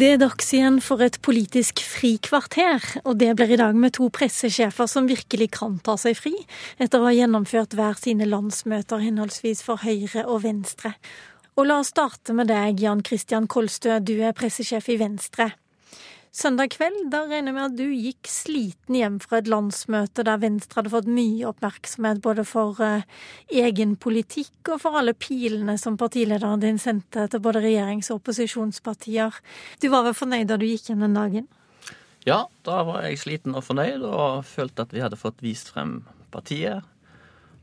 Det er dags igjen for et politisk frikvarter, og det blir i dag med to pressesjefer som virkelig kan ta seg fri, etter å ha gjennomført hver sine landsmøter henholdsvis for Høyre og Venstre. Og la oss starte med deg, Jan Christian Kolstø, du er pressesjef i Venstre. Søndag kveld da regner jeg med at du gikk sliten hjem fra et landsmøte der Venstre hadde fått mye oppmerksomhet både for uh, egen politikk og for alle pilene som partilederen din sendte til både regjerings- og opposisjonspartier. Du var vel fornøyd da du gikk hjem den dagen? Ja, da var jeg sliten og fornøyd og følte at vi hadde fått vist frem partiet.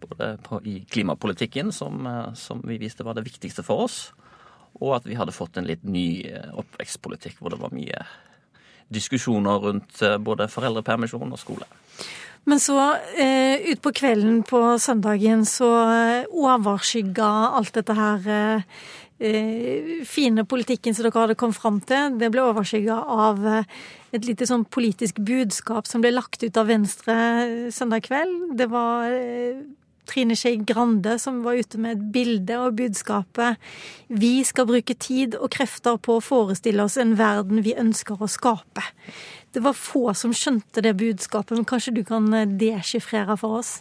Både på, i klimapolitikken, som, eh, som vi viste var det viktigste for oss, og at vi hadde fått en litt ny eh, oppvekstpolitikk hvor det var mye diskusjoner rundt eh, både foreldrepermisjon og skole. Men så, eh, utpå kvelden på søndagen, så eh, overskygga alt dette her eh, fine politikken som dere hadde kommet fram til. Det ble overskygga av et lite sånn politisk budskap som ble lagt ut av Venstre søndag kveld. Det var Trine Skei Grande som var ute med et bilde og budskapet Vi skal bruke tid og krefter på å forestille oss en verden vi ønsker å skape. Det var få som skjønte det budskapet, men kanskje du kan deskifrere for oss?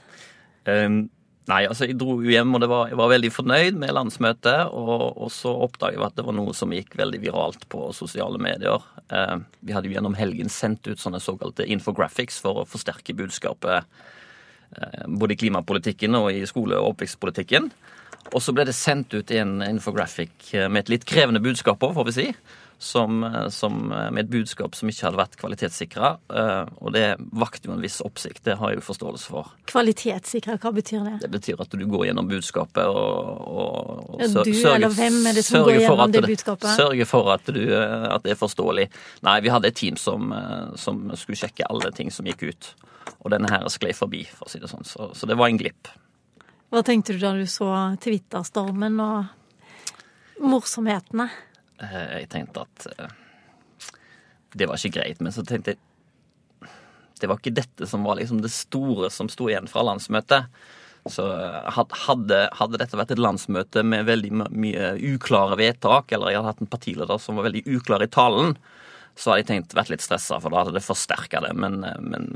Um, nei, altså jeg dro jo hjem og var, jeg var veldig fornøyd med landsmøtet. Og, og så oppdaget jeg at det var noe som gikk veldig viralt på sosiale medier. Uh, vi hadde jo gjennom helgen sendt ut sånne såkalte infographics for å forsterke budskapet Eh, både i klimapolitikken og i skole- og oppvekstpolitikken. Og så ble det sendt ut en infographic eh, med et litt krevende budskap òg, får vi si. Som, eh, som, med et budskap som ikke hadde vært kvalitetssikra. Og det vakte jo en viss oppsikt. Det har jeg jo forståelse for. Kvalitetssikra, hva betyr det? Det betyr at du går gjennom budskapet og, og, og ja, Du sørger, er det som går gjennom det budskapet? Sørger for at, du, at, det er forståelig. Nei, vi hadde et team som, som skulle sjekke alle ting som gikk ut. Og denne her sklei forbi, for å si det sånn. Så, så, det var en glipp. Hva tenkte du da du så Twitter-stormen og morsomhetene? Eh, jeg tenkte at eh, det var ikke greit. Men så tenkte jeg det var ikke dette som var liksom det store som sto igjen fra landsmøtet. Så eh, hadde, hadde, dette vært et landsmøte med veldig mye uklare vedtak, eller jeg hadde hatt en partileder som var veldig uklar i talen, så hadde jeg tenkt vært litt stressa, for da hadde det forsterka det. Men, men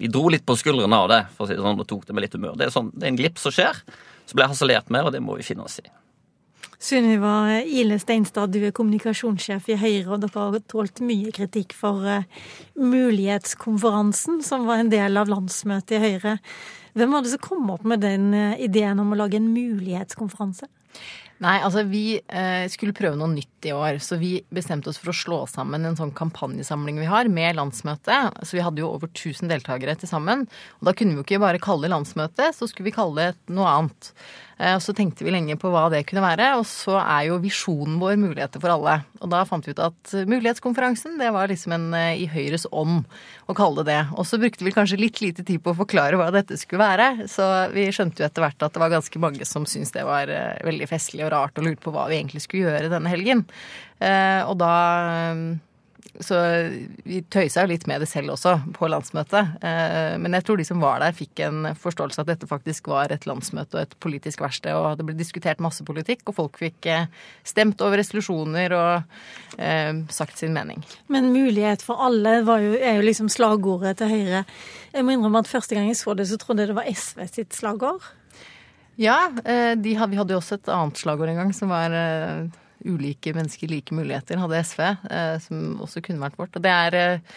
vi dro litt på skuldrene av det, for å si det sånn, og tok det med litt humør. Det er, sånn, det er en glipp som skjer. som jeg harselert med, og det må vi finne oss i. Sunniva Ile Steinstad, du er kommunikasjonssjef i Høyre, og dere har tålt mye kritikk for uh, Mulighetskonferansen, som var en del av landsmøtet i Høyre. Hvem var det som kom opp med den uh, ideen om å lage en mulighetskonferanse? Nei, altså vi eh, skulle prøve noe nytt i år. Så vi bestemte oss for å slå sammen en sånn kampanjesamling vi har med landsmøtet. Så vi hadde jo over 1000 deltakere til sammen. Og da kunne vi jo ikke bare kalle det landsmøte, så skulle vi kalle det noe annet. Eh, og så tenkte vi lenge på hva det kunne være, og så er jo visjonen vår muligheter for alle. Og da fant vi ut at mulighetskonferansen, det var liksom en eh, i Høyres ånd å kalle det det. Og så brukte vi kanskje litt lite tid på å forklare hva dette skulle være, så vi skjønte jo etter hvert at det var ganske mange som syntes det var eh, veldig festlig og rart og lurte på hva vi egentlig skulle gjøre denne helgen. Og da så vi tøysa jo litt med det selv også på landsmøtet. Eh, men jeg tror de som var der, fikk en forståelse av at dette faktisk var et landsmøte og et politisk verksted. Og det ble diskutert masse politikk, og folk fikk eh, stemt over resolusjoner og eh, sagt sin mening. Men mulighet for alle jo, er jo liksom slagordet til Høyre. Jeg må innrømme at første gang jeg så det, så trodde jeg det var SV sitt slagord. Ja, de, vi hadde jo også et annet slagord en gang som var ulike mennesker like muligheter, hadde SV, eh, som også kunne vært vårt. Og det er eh,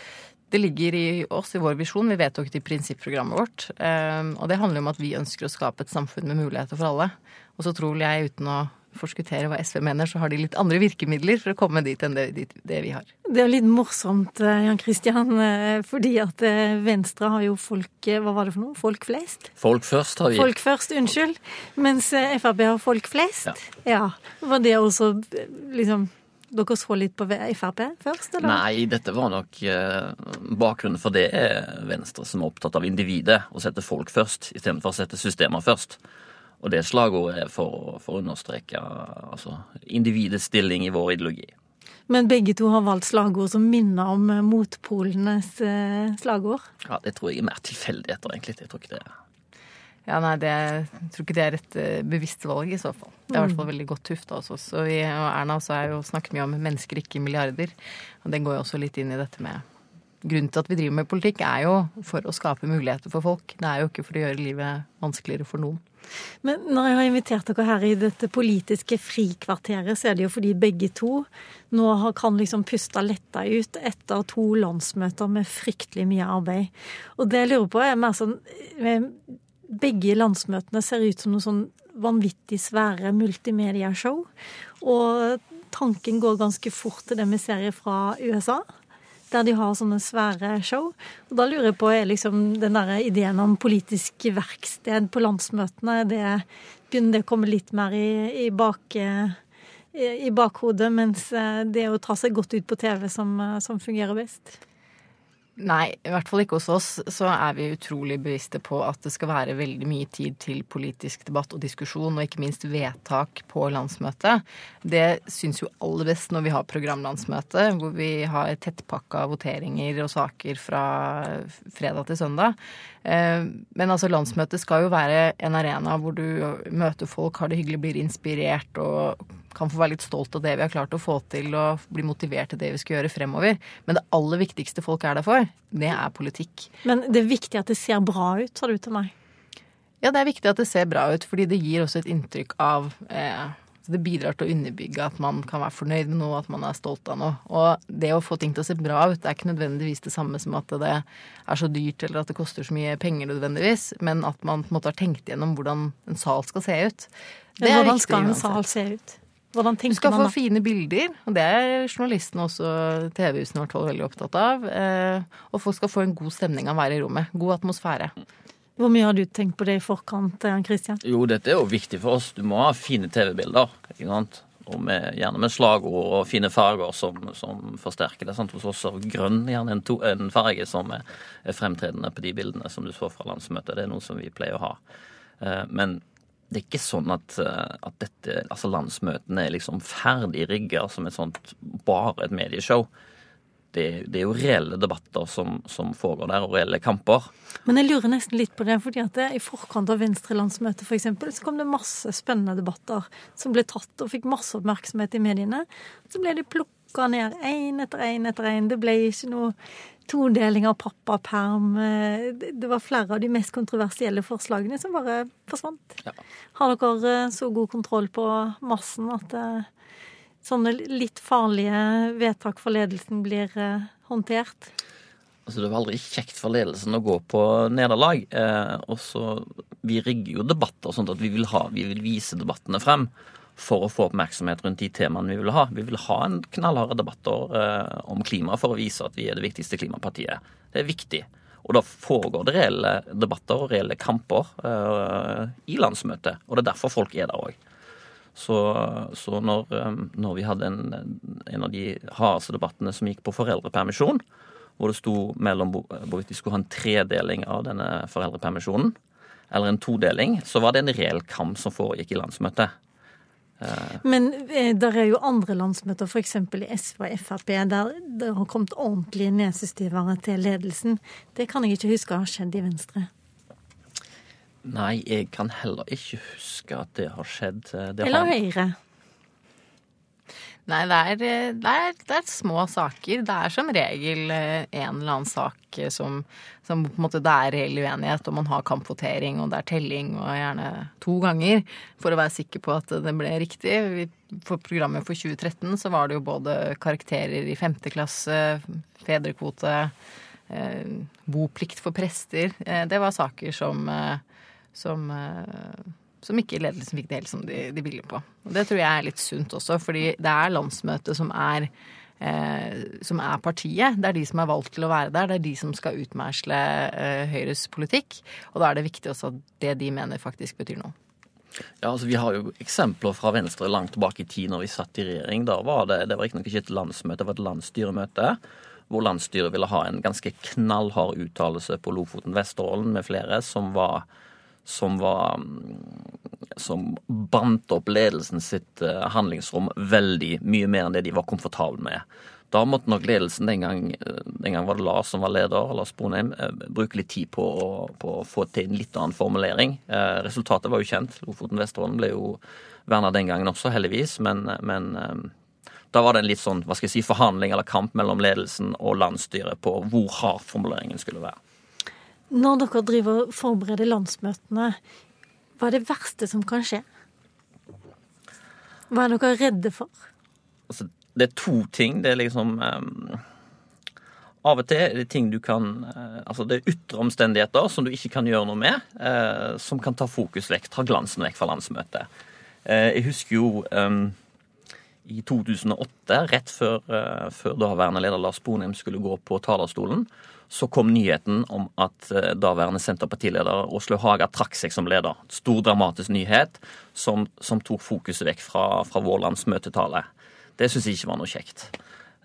det ligger i oss, i vår visjon. Vi vedtok det i prinsipprogrammet vårt. Eh, og det handler om at vi ønsker å skape et samfunn med muligheter for alle. Og så tror jeg, uten å forskuttere hva SV mener, så har de litt andre virkemidler for å komme dit enn det, det vi har. Det er jo litt morsomt, eh, Jan Christian, eh, fordi at eh, Venstre har jo folk Hva var det for noe? Folk flest? Folk først har vi. Folk først, unnskyld. Mens Frp har folk flest. Ja. ja. Var det også liksom dere så litt på Frp først, eller? Nei, dette var nok Bakgrunnen for det er Venstre som er opptatt av individet Å sette folk først, istedenfor å sette systemer først. Og det slagordet er for, for å understreke altså, individets stilling i vår ideologi. Men begge to har valgt slagord som minner om motpolenes eh, slagord? Ja, Det tror jeg er mer tilfeldigheter, egentlig. Jeg tror ikke det er ja, nei, det, Jeg tror ikke det er et uh, bevisst valg, i så fall. Det er i hvert fall veldig godt tufta hos oss. Og, vi, og Erna også er jo snakket mye om mennesker, ikke milliarder. Og det går jo også litt inn i dette med Grunnen til at vi driver med politikk, er jo for å skape muligheter for folk. Det er jo ikke for å gjøre livet vanskeligere for noen. Men når jeg har invitert dere her i dette politiske frikvarteret, så er det jo fordi begge to nå kan liksom puste letta ut etter to landsmøter med fryktelig mye arbeid. Og det jeg lurer på, er mer sånn begge landsmøtene ser ut som noe sånn vanvittig svære multimediashow. Og tanken går ganske fort til det vi ser fra USA, der de har sånne svære show. Og da lurer jeg på, er liksom den der ideen om politisk verksted på landsmøtene, det, begynner det å komme litt mer i, i, bak, i bakhodet, mens det å ta seg godt ut på TV som, som fungerer best? Nei, i hvert fall ikke hos oss. Så er vi utrolig bevisste på at det skal være veldig mye tid til politisk debatt og diskusjon, og ikke minst vedtak på landsmøtet. Det syns jo aller best når vi har programlandsmøte, hvor vi har tettpakka voteringer og saker fra fredag til søndag. Eh, men altså, landsmøtet skal jo være en arena hvor du møter folk, har det hyggelig, blir inspirert og kan få være litt stolt av det vi har klart å få til og bli motivert til det vi skal gjøre fremover. Men det aller viktigste folk er der for, det er politikk. Men det er viktig at det ser bra ut, sa du til meg. Ja, det er viktig at det ser bra ut, fordi det gir også et inntrykk av eh, det bidrar til å underbygge at man kan være fornøyd med noe, at man er stolt av noe. Og det å få ting til å se bra ut, det er ikke nødvendigvis det samme som at det er så dyrt eller at det koster så mye penger nødvendigvis, men at man på en måte har tenkt gjennom hvordan en sal skal se ut. Det er hvordan skal en sal se ut? Hvordan tenker man Du skal få fine bilder, og det er journalistene også TV-husene hvert fall veldig opptatt av. Eh, og folk skal få en god stemning av å være i rommet. God atmosfære. Hvor mye har du tenkt på det i forkant, Christian? Jo, dette er jo viktig for oss. Du må ha fine TV-bilder. ikke sant? Og med, gjerne med slagord og fine farger som, som forsterker det. Sant? Hos oss er grønn gjerne en, to, en farge som er, er, fremtredende på de bildene som du så fra landsmøtet. Det er noe som vi pleier å ha. Eh, men det er ikke sånn at, eh, at dette, altså landsmøtene er liksom ferdig rigga som et sånt bare et medieshow det, det, er jo reelle debatter som, som, foregår der, og reelle kamper. Men jeg lurer nesten litt på det, fordi at det, i forkant av Venstre-landsmøtet f.eks. så kom det masse spennende debatter som ble tatt og fikk masse oppmerksomhet i mediene. Så ble de plukka ned én etter én etter én. Det ble ikke noe todeling av pappaperm. Det var flere av de mest kontroversielle forslagene som bare forsvant. Ja. Har dere så god kontroll på massen at eh, sånne litt farlige vedtak for ledelsen blir eh, håndtert? Altså, det var aldri kjekt for ledelsen å gå på nederlag. Eh, og så, Vi rigger jo debatter sånn at vi vil, ha, vi vil vise debattene frem for å få oppmerksomhet rundt de temaene vi vil ha. Vi vil ha en knallharde debatter eh, om klima for å vise at vi er det viktigste klimapartiet. Det er viktig. Og da foregår det reelle debatter og reelle kamper eh, i landsmøtet. Og det er derfor folk er der òg. Så, så når, når, vi hadde en, en av de hardeste debattene som gikk på foreldrepermisjon, hvor det sto mellom hvorvidt vi skulle ha en tredeling av denne foreldrepermisjonen eller en todeling, så var det en reell kamp som foregikk i landsmøtet. Eh, Men eh, der er jo andre landsmøter, f.eks. i SV og Frp, der det har kommet ordentlige nesestyvere til ledelsen. Det kan jeg ikke huske har skjedd i Venstre. Nei, jeg kan heller ikke huske at det har skjedd. Det Eller Høyre. Nei, det er, det, er, det er, små saker. Det er som regel eh, en eller annen sak som, som på en måte det er reell uenighet, og man har kampvotering, og det er telling, og gjerne to ganger, for å være sikker på at det ble riktig. For programmet for 2013 så var det jo både karakterer i femte klasse, fedrekvote, eh, boplikt for prester. Eh, det var saker som som, eh, som ikke ledelsen fikk det helt som de, de, ville på. Og Det tror jeg er litt sunt også, fordi det er landsmøtet som er, eh, som er partiet. Det er de som er valgt til å være der. Det er de som skal utmeisle eh, Høyres politikk. Og da er det viktig også at det de mener, faktisk betyr noe. Ja, altså Vi har jo eksempler fra Venstre langt tilbake i tid når vi satt i regjering. Da var Det det var riktignok ikke et landsmøte, det var et landsstyremøte. Hvor landsstyret ville ha en ganske knallhard uttalelse på Lofoten, Vesterålen med flere, som var som var som bandt opp ledelsen sitt eh, handlingsrom veldig mye mer enn det de var komfortable med. Da måtte nok ledelsen den gang, eh, den gang var det Lars som var leder, Lars Bonheim, bruke litt tid på å, på å, få til en litt annen formulering. Resultatet var jo kjent. Lofoten Vesterålen ble jo verna den gangen også, heldigvis. Men, men da var det en litt sånn hva skal jeg si, forhandling eller kamp mellom ledelsen og landsstyret på hvor hard formuleringen skulle være. Når dere driver og forbereder landsmøtene, hva er det verste som kan skje? Hva er dere redde for? Altså, det er to ting. Det er liksom um, Av og til er det ting du kan uh, Altså det er ytre omstendigheter som du ikke kan gjøre noe med, uh, som kan ta fokus vekk, ta glansen vekk fra landsmøtet. Uh, jeg husker jo um, i 2008, rett før, før daværende leder Lars Bonheim skulle gå på talerstolen, så kom nyheten om at eh, daværende Senterpartileder Åslaug Haga trakk seg som leder. Stor dramatisk nyhet som, som tok fokuset vekk fra, fra vår landsmøtetale. Det syns jeg ikke var noe kjekt.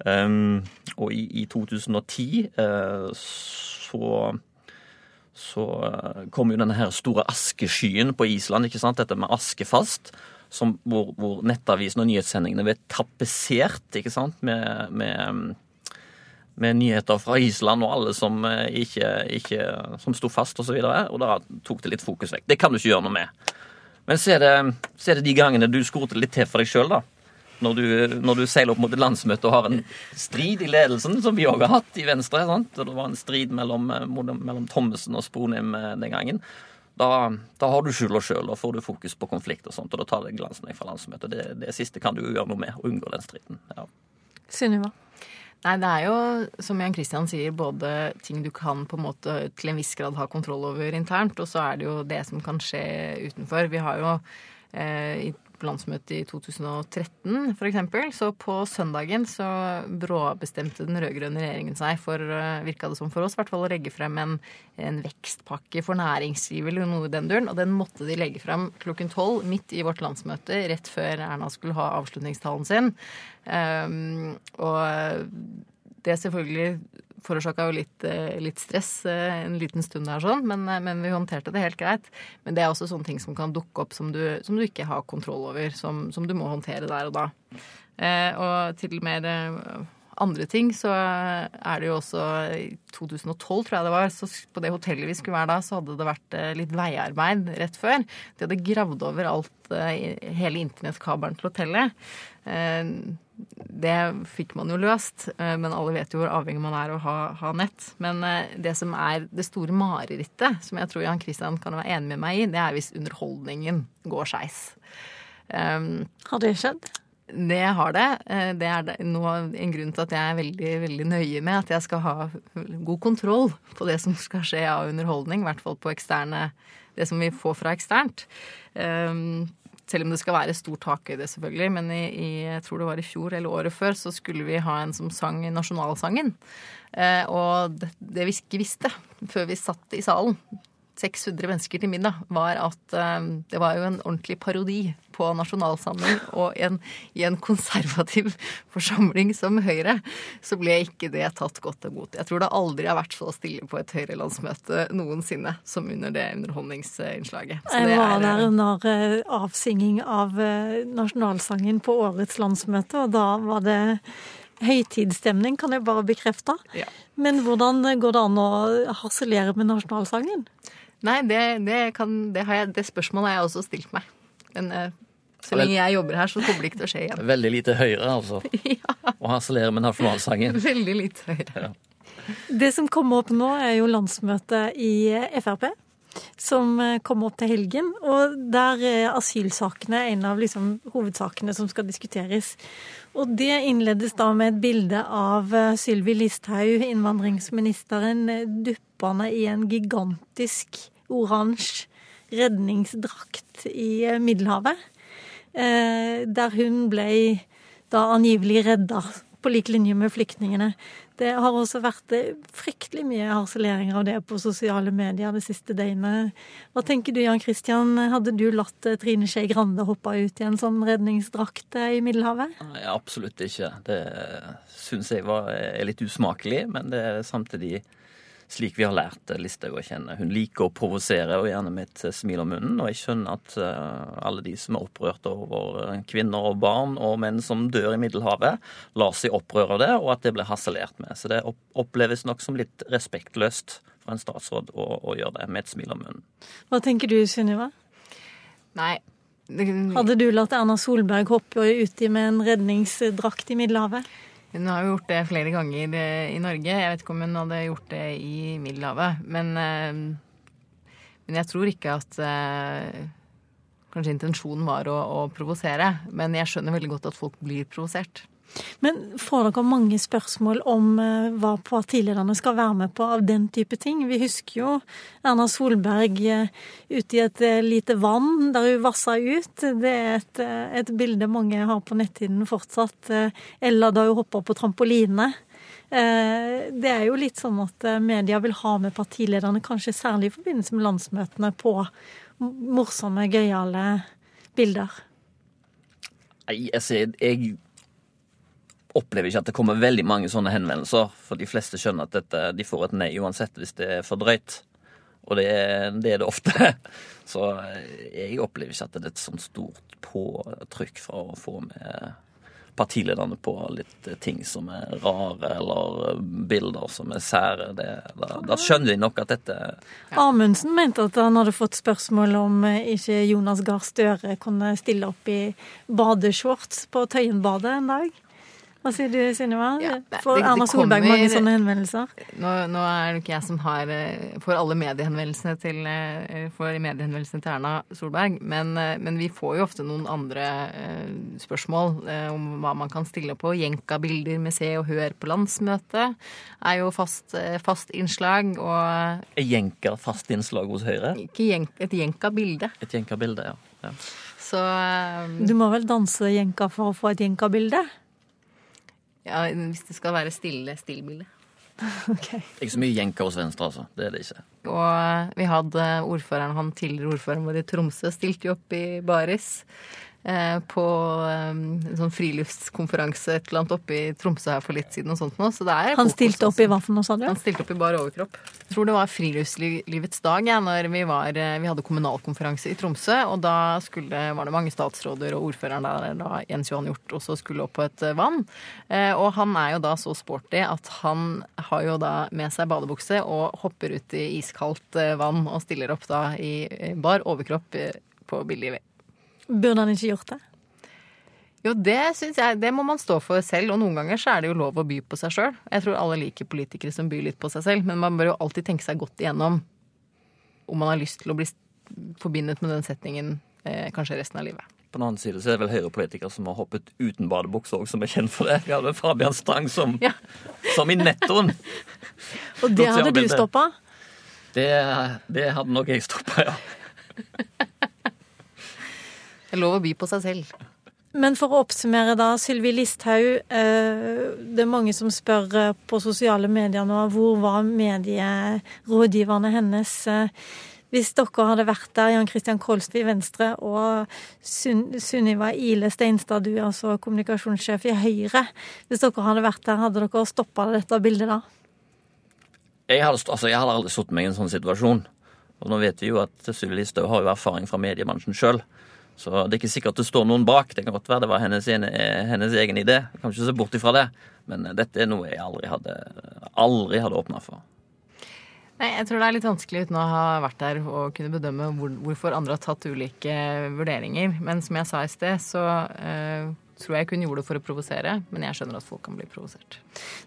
Um, og i, i 2010 uh, så så uh, kom jo denne her store askeskyen på Island, ikke sant? dette med askefast. Som, hvor, hvor nettavisen og nyhetssendingene ble tapetsert ikke sant? med, med med nyheter fra Island og alle som eh, ikke, ikke som sto fast osv. Og, så og da tok det litt fokus vekk. Det kan du ikke gjøre noe med. Men så er det, så er det de gangene du skorter litt til for deg sjøl, da. Når du, når du, seiler opp mot et landsmøte og har en strid i ledelsen, som vi òg har hatt i Venstre. Sant? Det var en strid mellom, mellom Thommessen og Sponheim eh, den gangen. Da, da, har du skjul og sjøl. Da får du fokus på konflikt og sånt, og da tar det glansen deg fra landsmøtet. Det, det siste kan du gjøre noe med, og unngå den striden. Ja. Sunniva? Nei, det er jo, som Jan Christian sier, både ting du kan på en måte til en viss grad ha kontroll over internt, og så er det jo det som kan skje utenfor. Vi har jo eh, på landsmøtet i 2013 f.eks. Så på søndagen så bråbestemte den rød-grønne regjeringen seg for, eh, virka det som for oss, i hvert fall å legge frem en, en vekstpakke for næringslivet eller noe i den duren. Og den måtte de legge frem klokken tolv midt i vårt landsmøte, rett før Erna skulle ha avslutningstalen sin. Um, og det selvfølgelig forårsaka jo litt, eh, litt, stress eh, en liten stund der, sånn, men, eh, men, vi håndterte det helt greit. Men det er også sånne ting som kan dukke opp som du, som du ikke har kontroll over, som, som, du må håndtere der og da. Og til mer andre ting så er det jo også i 2012, tror jeg det var, så på det hotellet vi skulle være da, så hadde det vært litt veiarbeid rett før. De hadde gravd over alt, hele internettkabelen til hotellet. Det fikk man jo løst, eh, men alle vet jo hvor avhengig man er av å ha, ha, nett. Men eh, det som er det store marerittet, som jeg tror Jan Christian kan være enig med meg i, det er hvis underholdningen går skeis. Um, har det skjedd? Det har det. Eh, det er en grunn til at jeg er veldig, veldig nøye med at jeg skal ha god kontroll på det som skal skje av underholdning, i hvert fall på eksterne, det som vi får fra eksternt. Um, selv om det skal være stort takhøyde, selvfølgelig. Men i, i, jeg tror det var i fjor eller året før, så skulle vi ha en som sang nasjonalsangen. Eh, og det, det vi ikke visste før vi satt i salen, 600 mennesker til middag, var at um, det var jo en ordentlig parodi på nasjonalsamling. Og en, i en konservativ forsamling som Høyre, så ble ikke det tatt godt imot. Jeg tror det aldri har vært så stille på et Høyre-landsmøte noensinne som under det underholdningsinnslaget. Så jeg var der under eh, avsinging av eh, nasjonalsangen på årets landsmøte, og da var det Høytidsstemning kan jeg bare bekrefte. Ja. Men hvordan går det an å harselere med nasjonalsangen? Nei, det, det, kan, det, jeg, det, spørsmålet har jeg også stilt meg. Men uh, så lenge jeg jobber her, så kommer det ikke til å skje igjen. Veldig lite høyere, altså. ja. Å harselere med nasjonalsangen. Veldig lite høyere. Ja. Det som kommer opp nå, er jo landsmøtet i Frp. Som kom kommer opp til helgen. Og der er asylsakene en av liksom, hovedsakene som skal diskuteres. Og det innledes da med et bilde av eh, Sylvi Listhaug, innvandringsministeren, duppende i en gigantisk oransje redningsdrakt i eh, Middelhavet. Eh, der hun ble da angivelig redda, på lik linje med flyktningene. Det har også vært eh, fryktelig mye harseleringer av det på sosiale medier det siste døgnet. Hva tenker du Jan Christian, hadde du latt Trine Skei Grande hoppe ut i en sånn redningsdrakt i Middelhavet? Nei, absolutt ikke. Det syns jeg var, er litt usmakelig, men det er samtidig slik vi har lært Listhaug å kjenne. Hun liker å provosere, og gjerne med et smil om munnen. Og jeg skjønner at alle de som er opprørt over kvinner og barn og menn som dør i Middelhavet, lar seg opprøre av det, og at det blir harselert med. Så det oppleves nok som litt respektløst for en statsråd å, å gjøre det med et smil om munnen. Hva tenker du, Sunniva? Nei, hadde du latt Erna Solberg hoppe uti med en redningsdrakt i Middelhavet? Hun har jo gjort det flere ganger eh, i Norge. Jeg vet ikke om hun hadde gjort det i Middelhavet. Men, eh, men jeg tror ikke at eh, Kanskje intensjonen var å, å provosere. Men jeg skjønner veldig godt at folk blir provosert. Men får dere mange spørsmål om eh, hva partilederne skal være med på av den type ting? Vi husker jo Erna Solberg eh, ute i et eh, lite vann der hun vassa ut. Det er et, et bilde mange har på netthinnen fortsatt. Eller da hun hopper på trampoline. Det er jo litt sånn at media vil ha med partilederne, kanskje særlig i forbindelse med landsmøtene, på morsomme, gøyale bilder. Nei, jeg, jeg opplever ikke at det kommer veldig mange sånne henvendelser. For de fleste skjønner at dette, de får et nei uansett hvis det er for drøyt. Og det, det er det ofte. Så jeg opplever ikke at det er et sånt stort påtrykk fra å få med partilederne på litt ting som er rare, eller bilder som er sære. Det, da, da, skjønner de nok at dette ja. Amundsen mente at han hadde fått spørsmål om ikke Jonas Gahr Støre kunne stille opp i badeshorts på Tøyenbadet en dag. Hva sier du, Synnøve? Ja, får Erna Solberg mange sånne henvendelser? Nå, nå, er det ikke jeg som har eh, får alle mediehenvendelsene til, eh, får mediehenvendelsene til Erna Solberg, men, eh, men, vi får jo ofte noen andre spørsmål om hva man kan stille på. Jenka-bilder med Se og Hør på landsmøtet er jo fast, fast innslag. Og Er jenka fast innslag hos Høyre? Ikke jenk, et jenka-bilde. Et jenka-bilde, ja. ja. Så Du må vel danse jenka for å få et jenka-bilde? Ja, Hvis det skal være stille stillbilde. Okay. Ikke så mye jenker hos Venstre, altså. Det er det ikke. Og vi hadde ordføreren, han tidligere ordføreren vår i Tromsø, stilte jo opp i baris. Eh, på en sånn friluftskonferanse et eller annet oppe i Tromsø her for litt siden. og sånt nå. Så han stilte opp i hva for noe, sa du? Han stilte opp i bar overkropp. Jeg tror det var Friluftslivets dag ja, når vi, var, eh, vi hadde kommunalkonferanse i Tromsø. Og da skulle, var det mange statsråder og ordføreren der, da Jens Johan Hjort, også skulle opp på et vann. Og han er jo da så sporty at han har jo da med seg badebukse og hopper ut i iskaldt vann og stiller opp da i bar overkropp på billig ved. Burde han ikke gjort det? Jo, det syns jeg. Det må man stå for selv. Og noen ganger så er det jo lov å by på seg sjøl. Jeg tror alle liker politikere som byr litt på seg selv, men man bør jo alltid tenke seg godt igjennom om man har lyst til å bli forbindet med den setningen eh, kanskje resten av livet. På den annen side så er det vel Høyre-politikere som har hoppet uten badebukse òg, som er kjent for det. Vi hadde Fabian Stang som, ja. som i nettoen. Og det hadde du stoppa? Det, det hadde nok jeg stoppa, ja. Det er lov å by på seg selv. Men for å oppsummere da, Sylvi Listhaug. Eh, det er mange som spør eh, på sosiale medier nå hvor var medierådgiverne hennes eh, hvis dere hadde vært der, Jan Christian Kolsby i Venstre og Sunniva Ile Steinstad, du er altså kommunikasjonssjef i Høyre. Hvis dere hadde vært der, hadde dere stoppa dette bildet da? Jeg hadde, altså, jeg hadde aldri satt meg i en sånn situasjon. Og nå vet vi jo at Sylvi Listhaug har jo erfaring fra mediebransjen sjøl. Så det er ikke sikkert det står noen bak. Det kan godt være det var hennes, hennes egen idé. Jeg kan ikke se bort ifra det. Men dette er noe jeg aldri hadde, aldri hadde åpna for. Nei, Jeg tror det er litt vanskelig uten å ha vært der og kunne bedømme hvor, hvorfor andre har tatt ulike vurderinger. Men som jeg sa i sted, så uh, tror jeg kun gjorde det for å provosere. Men jeg skjønner at folk kan bli provosert.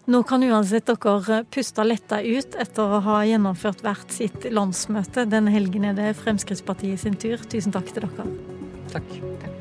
Nå kan uansett dere puste letta ut etter å ha gjennomført hvert sitt landsmøte. Denne helgen er det Fremskrittspartiet sin tur. Tusen takk til dere. Takk. Takk.